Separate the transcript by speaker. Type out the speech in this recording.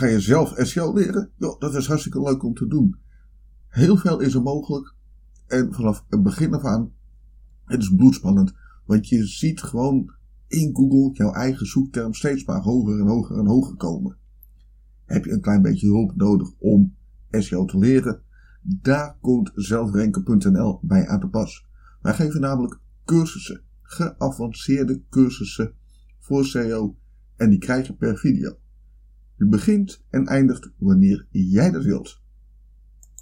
Speaker 1: Ga je zelf SEO leren? Ja, dat is hartstikke leuk om te doen. Heel veel is er mogelijk. En vanaf het begin af aan, het is bloedspannend. Want je ziet gewoon in Google jouw eigen zoekterm steeds maar hoger en hoger en hoger komen. Heb je een klein beetje hulp nodig om SEO te leren? Daar komt zelfrenken.nl bij aan te pas. Wij geven namelijk cursussen, geavanceerde cursussen voor SEO en die krijg je per video. Je begint en eindigt wanneer jij dat wilt.